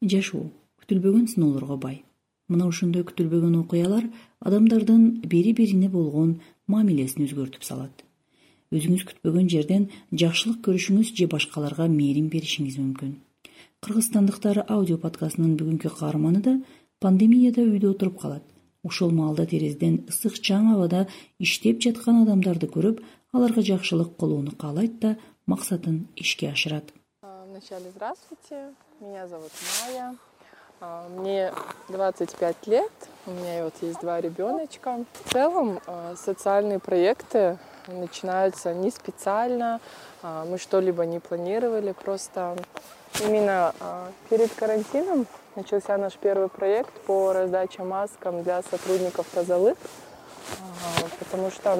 жашоо күтүлбөгөн сыноолорго бай. Мына ошондой күтүлбөгөн окуялар адамдардын бири бирине болгон мамилесин өзгөртүп салат. Өзүңүз күтпөгөн жерден жакшылык көрүшүңүз же башкаларга мээрим беришиңиз мүмкүн. Кыргызстандыктар аудио подкастынын бүгүнкү каарманы да пандемияда үйдө отуруп калат. Ошол маалда терезеден ысык чаң абада иштеп жаткан адамдарды көрүп аларга жакшылык кылууну каалайт да максатын ишке ашырат вначале здравствуйте меня зовут майя. Мне двадцать пять лет у меня вот есть два ребеночка в целом социальные проекты начинаются не специально мы что-либо не планировали просто именно перед карантином начался наш первый проект по раздаче маскам для сотрудников тазалык потому что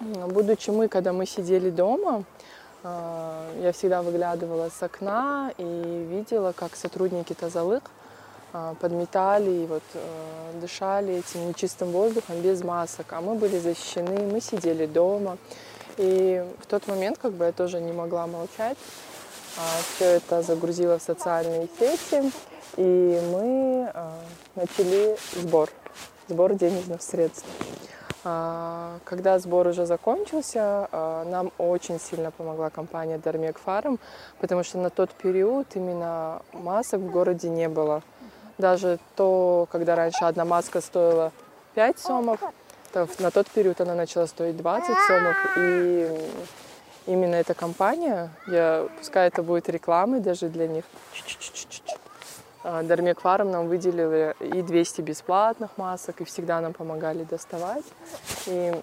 будучи мы когда мы сидели дома я всегда выглядывала с окна и видела, как сотрудники Тазалык подметали и вот дышали этим нечистым воздухом без масок, а мы были защищены, мы сидели дома. И в тот момент как бы я тоже не могла молчать. Все это загрузила в социальные сети, и мы начали сбор, сбор денежных средств. Когда сбор уже закончился, нам очень сильно помогла компания Дармек Фарм, потому что на тот период именно масок в городе не было. Даже то, когда раньше одна маска стоила 5 сомов, то на тот период она начала стоить 20 сомов. И именно эта компания, я, пускай это будет рекламой даже для них, Дармек Фарм нам выделили и 200 бесплатных масок, и всегда нам помогали доставать. И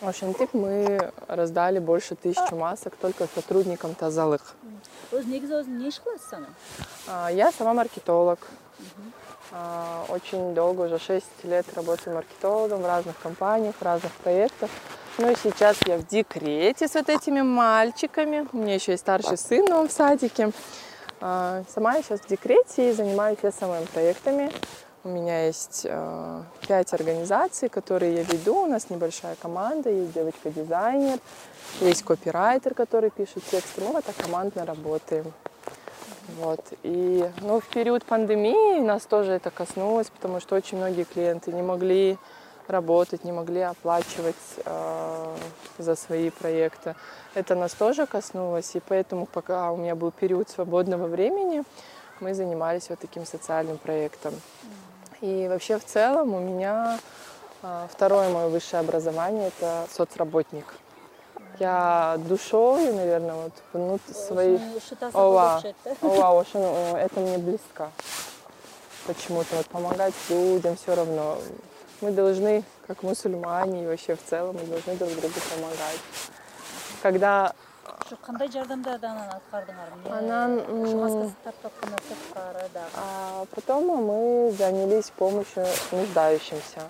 в ошентип мы раздали больше тысячи масок только сотрудникам тазалык я сама маркетолог. Очень долго уже 6 лет работаю маркетологом в разных компаниях в разных проектах. Ну и сейчас я в декрете с вот этими мальчиками. У меня еще есть старший сын но он в садике сама я сейчас в декрете и занимаюсь СММ проектами. У меня есть пять организаций, которые я веду. У нас небольшая команда, есть девочка-дизайнер, есть копирайтер, который пишет тексты. Мы вот так командно работаем. Вот. И ну, в период пандемии нас тоже это коснулось, потому что очень многие клиенты не могли работать, не могли оплачивать э, за свои проекты. Это нас тоже коснулось, и поэтому пока у меня был период свободного времени, мы занимались вот таким социальным проектом. И вообще в целом у меня э, второе мое высшее образование – это соцработник. Я душой, наверное, вот внутри своей... Ова, ова, это мне близко. Почему-то вот помогать людям все равно мы должны, как мусульмане и вообще в целом, мы должны друг другу помогать. Когда ушу кандай жардамдарды анан аткардыңар? Анан потом мы занялись помощью нуждающимся.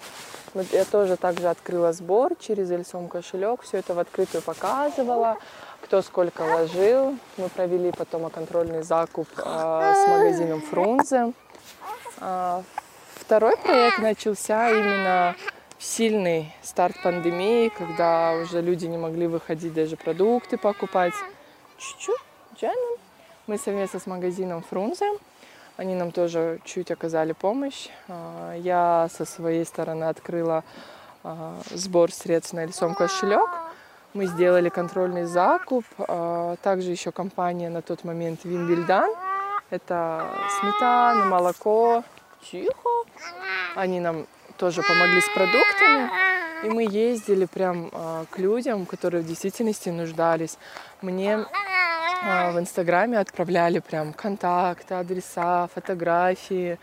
Я тоже также открыла сбор через эльсом кошелек все это в открытую показывала. Кто сколько вложил мы провели потом контрольный закуп с магазином фрунзе Второй проект начался именно сильный старт пандемии, когда уже люди не могли выходить даже продукты покупать. Чуть-чуть, Мы совместно с магазином Фрунзе, они нам тоже чуть оказали помощь. Я со своей стороны открыла сбор средств на лицом кошелек. Мы сделали контрольный закуп. Также еще компания на тот момент Винбильдан. Это сметана, молоко. Тихо. Они нам тоже помогли с продуктами. И мы ездили прям к людям, которые в действительности нуждались. Мне в Инстаграме отправляли прям контакты, адреса, фотографии.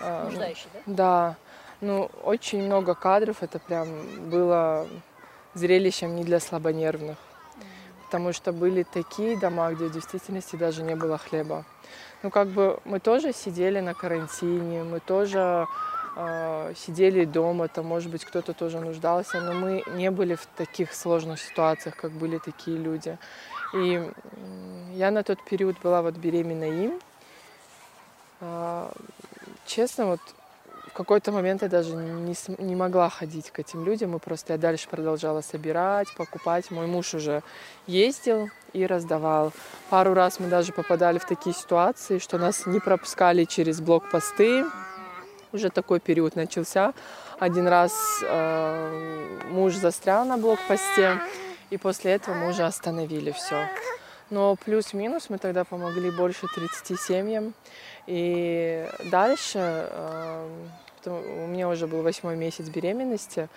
Нуждающие, да? Да. Ну, очень много кадров. Это прям было зрелищем не для слабонервных. Потому что были такие дома, где в действительности даже не было хлеба. Ну, как бы мы тоже сидели на карантине, мы тоже э, сидели дома, там, может быть, кто-то тоже нуждался, но мы не были в таких сложных ситуациях, как были такие люди. И я на тот период была вот беременна им. Э, честно, вот какой-то момент я даже не, не могла ходить к этим людям, и просто я дальше продолжала собирать, покупать. Мой муж уже ездил и раздавал. Пару раз мы даже попадали в такие ситуации, что нас не пропускали через блокпосты. Уже такой период начался. Один раз э, муж застрял на блокпосте, и после этого мы уже остановили все. Но плюс-минус мы тогда помогли больше 30 семьям. И дальше, э, меня уже был восьмой месяц беременности,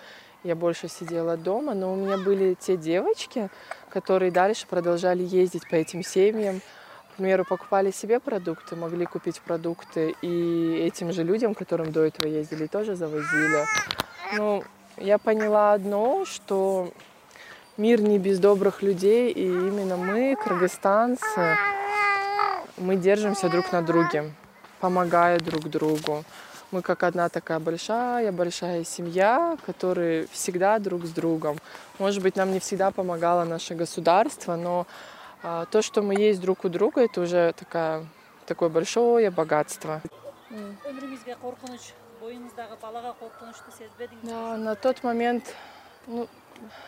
я больше сидела дома, но у меня были те девочки, которые дальше продолжали ездить по этим семьям, к примеру, покупали себе продукты, могли купить продукты и этим же людям, которым до этого ездили, тоже завозили. Ну, я поняла одно, что мир не без добрых людей, и именно мы, кыргызстанцы, мы держимся друг на друге помогая друг другу. Мы как одна такая большая-большая семья, которые всегда друг с другом. Может быть, нам не всегда помогало наше государство, но а, то, что мы есть друг у друга, это уже такая, такое большое богатство. Да, на тот момент, ну,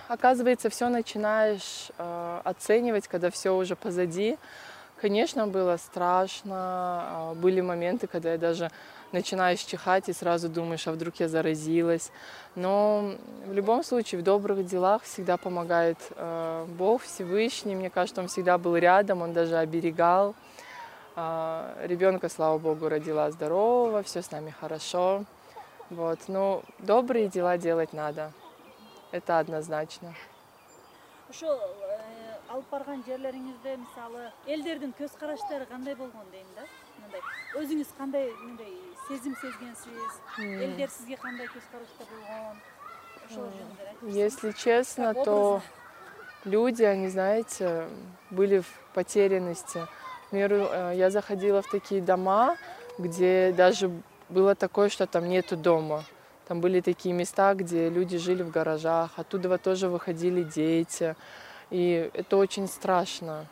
оказывается, все начинаешь э, оценивать, когда все уже позади. Конечно, было страшно. Были моменты, когда я даже начинаешь чихать и сразу думаешь, а вдруг я заразилась. Но в любом случае в добрых делах всегда помогает э, Бог Всевышний. Мне кажется, Он всегда был рядом, Он даже оберегал. Э, ребенка, слава Богу, родила здорового, все с нами хорошо. Вот. Но добрые дела делать надо. Это однозначно. алып барган жерлериңизде мисалы элдердин көз караштары кандай болгон дейм да мындай өзүңүз кандай мындай сезим сезгенсиз? Элдер сизге кандай көз карашта болгон? Ошол жөнүндө если честно то люди они знаете были в потерянности. К примеру э, я заходила в такие дома где даже было такое что там нету дома. Там были такие места где люди жили в гаражах оттуда тоже выходили дети. И это очень страшно,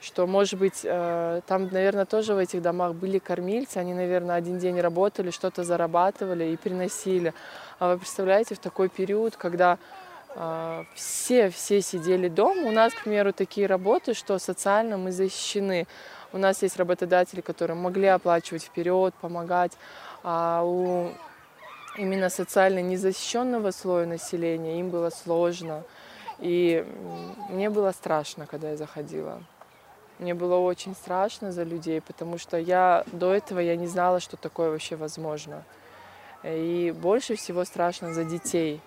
что, может быть, э, там, наверное, тоже в этих домах были кормильцы, они, наверное, один день работали, что-то зарабатывали и приносили. А вы представляете, в такой период, когда э, все, все сидели дома, у нас, к примеру, такие работы, что социально мы защищены. У нас есть работодатели, которые могли оплачивать вперед, помогать, а у именно социально незащищенного слоя населения им было сложно. И мне было страшно, когда я заходила. Мне было очень страшно за людей, потому что я до этого я не знала, что такое вообще возможно. И больше всего страшно за детей,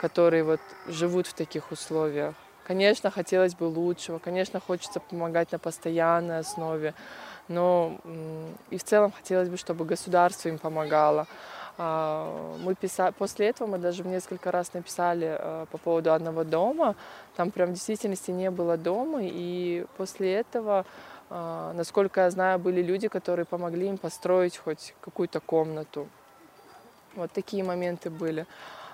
которые вот живут в таких условиях. Конечно, хотелось бы лучшего, конечно, хочется помогать на постоянной основе, но и в целом хотелось бы, чтобы государство им помогало. Мы писали, после этого мы даже несколько раз написали э, по поводу одного дома. Там прям в действительности не было дома. И после этого, насколько я знаю, были люди, которые помогли им построить хоть какую-то комнату. Вот такие моменты были.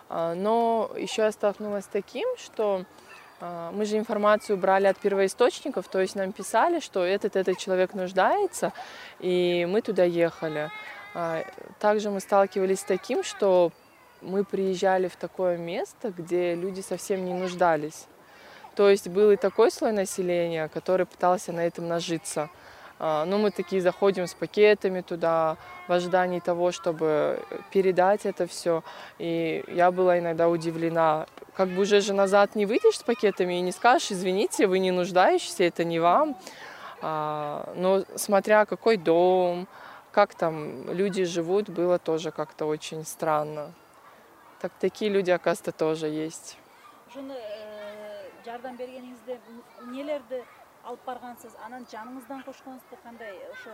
Но еще я столкнулась с таким, что мы же информацию брали от первоисточников, то есть нам писали, что этот этот человек нуждается, и мы туда ехали. Также мы сталкивались с таким, что мы приезжали в такое место, где люди совсем не нуждались. То есть был и такой слой населения, который пытался на этом нажиться. Ну, мы такие заходим с пакетами туда, в ожидании того, чтобы передать это все. И я была иногда удивлена. Как бы уже же назад не выйдешь с пакетами и не скажешь, извините, вы не нуждаетесь, это не вам. Но смотря какой дом, как там люди живут, было тоже как-то очень странно. Так такие люди, оказывается, тоже есть. жардам бергениңизде эмнелерди алып баргансыз анан жаныңыздан кошконсузбу кандай ошо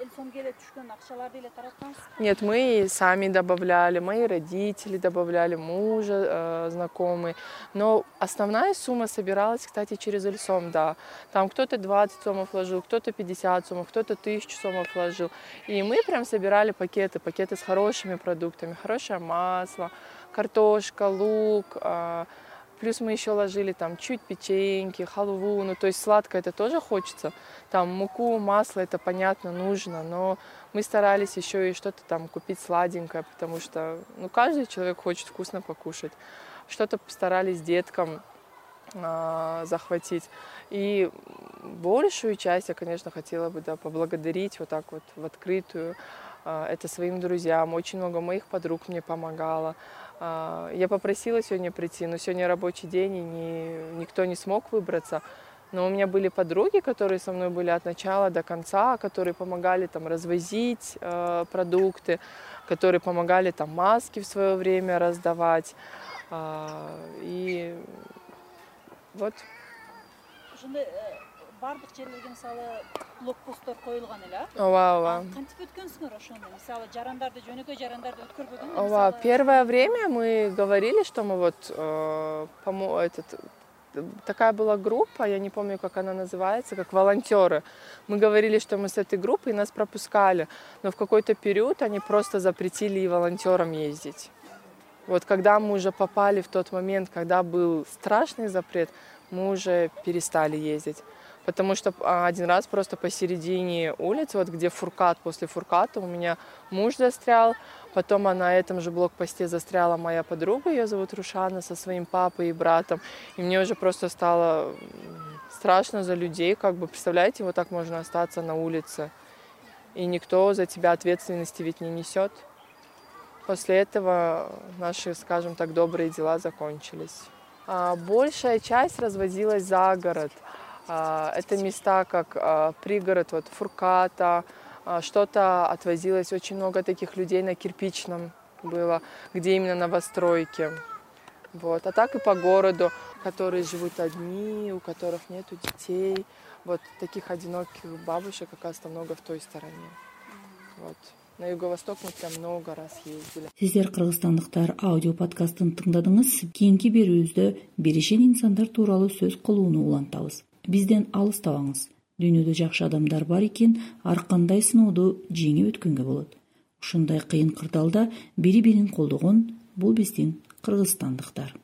эл соңго эле түшкөн акчаларды эле тараткансызбы нет мы сами добавляли мои родители добавляли мужа э, знакомые. Но основная сумма собиралась кстати через эльсом да. Там кто-то 20 сомов вложил кто-то 50 сомов кто-то тысячу сомов вложил. И мы прям собирали пакеты пакеты с хорошими продуктами. Хорошее масло картошка лук э, плюс мы еще ложили там чуть печеньки халву ну то есть сладкое это тоже хочется. Там муку масло это понятно нужно но мы старались еще и что-то там купить сладенькое потому что ну каждый человек хочет вкусно покушать. Что-то постарались деткам захватить. И большую часть я конечно хотела бы да поблагодарить вот так вот в открытую это своим друзьям. Очень много моих подруг мне помогало. Я попросила сегодня прийти но сегодня рабочий день и не, никто не смог выбраться. Но у меня были подруги которые со мной были от начала до конца которые помогали там развозить э, продукты которые помогали там маски в свое время раздавать. И вот. Ошондой баардык жерлерге мисалы блокпосттор коюлган эле ооба ооба. Кантип өткөнсүңөр ошону мисалы жарандарды жөнөкөй жарандарды өткөрбөгөнбү ооба первое время мы говорили что мы вот э, этот такая была группа я не помню как она называется как волонтеры. Мы говорили что мы с этой группой нас пропускали. Но в какой-то период они просто запретили и волонтерам ездить. Вот когда мы уже попали в тот момент когда был страшный запрет мы уже перестали ездить потому что один раз просто посередине улицы, вот где фуркат, после фурката у меня муж застрял, потом на этом же блокпосте застряла моя подруга, ее зовут Рушана, со своим папой и братом, и мне уже просто стало страшно за людей, как бы, представляете, вот так можно остаться на улице, и никто за тебя ответственности ведь не несет. После этого наши, скажем так, добрые дела закончились. А большая часть развозилась за город. Это места, как пригород вот, Фурката, что-то отвозилось, очень много таких людей на кирпичном было, где именно новостройки. Вот. А так и по городу, которые живут одни, у которых нет детей. Вот таких одиноких бабушек, оказывается, много в той стороне. Вот. на юго восток мы прям много раз ездили сиздер кыргызстандыктар аудио подкастын тыңдадыңыз кийинки берүүбүздө беришен инсандар тууралуу сөз кылууну улантабыз бизден алыстабаңыз дүйнөдө жакшы адамдар бар экен ар кандай сынооду жеңип өткөнгө болот. Ушундай кыйын кырдаалда бири бирин колдогон бул биздин кыргызстандыктар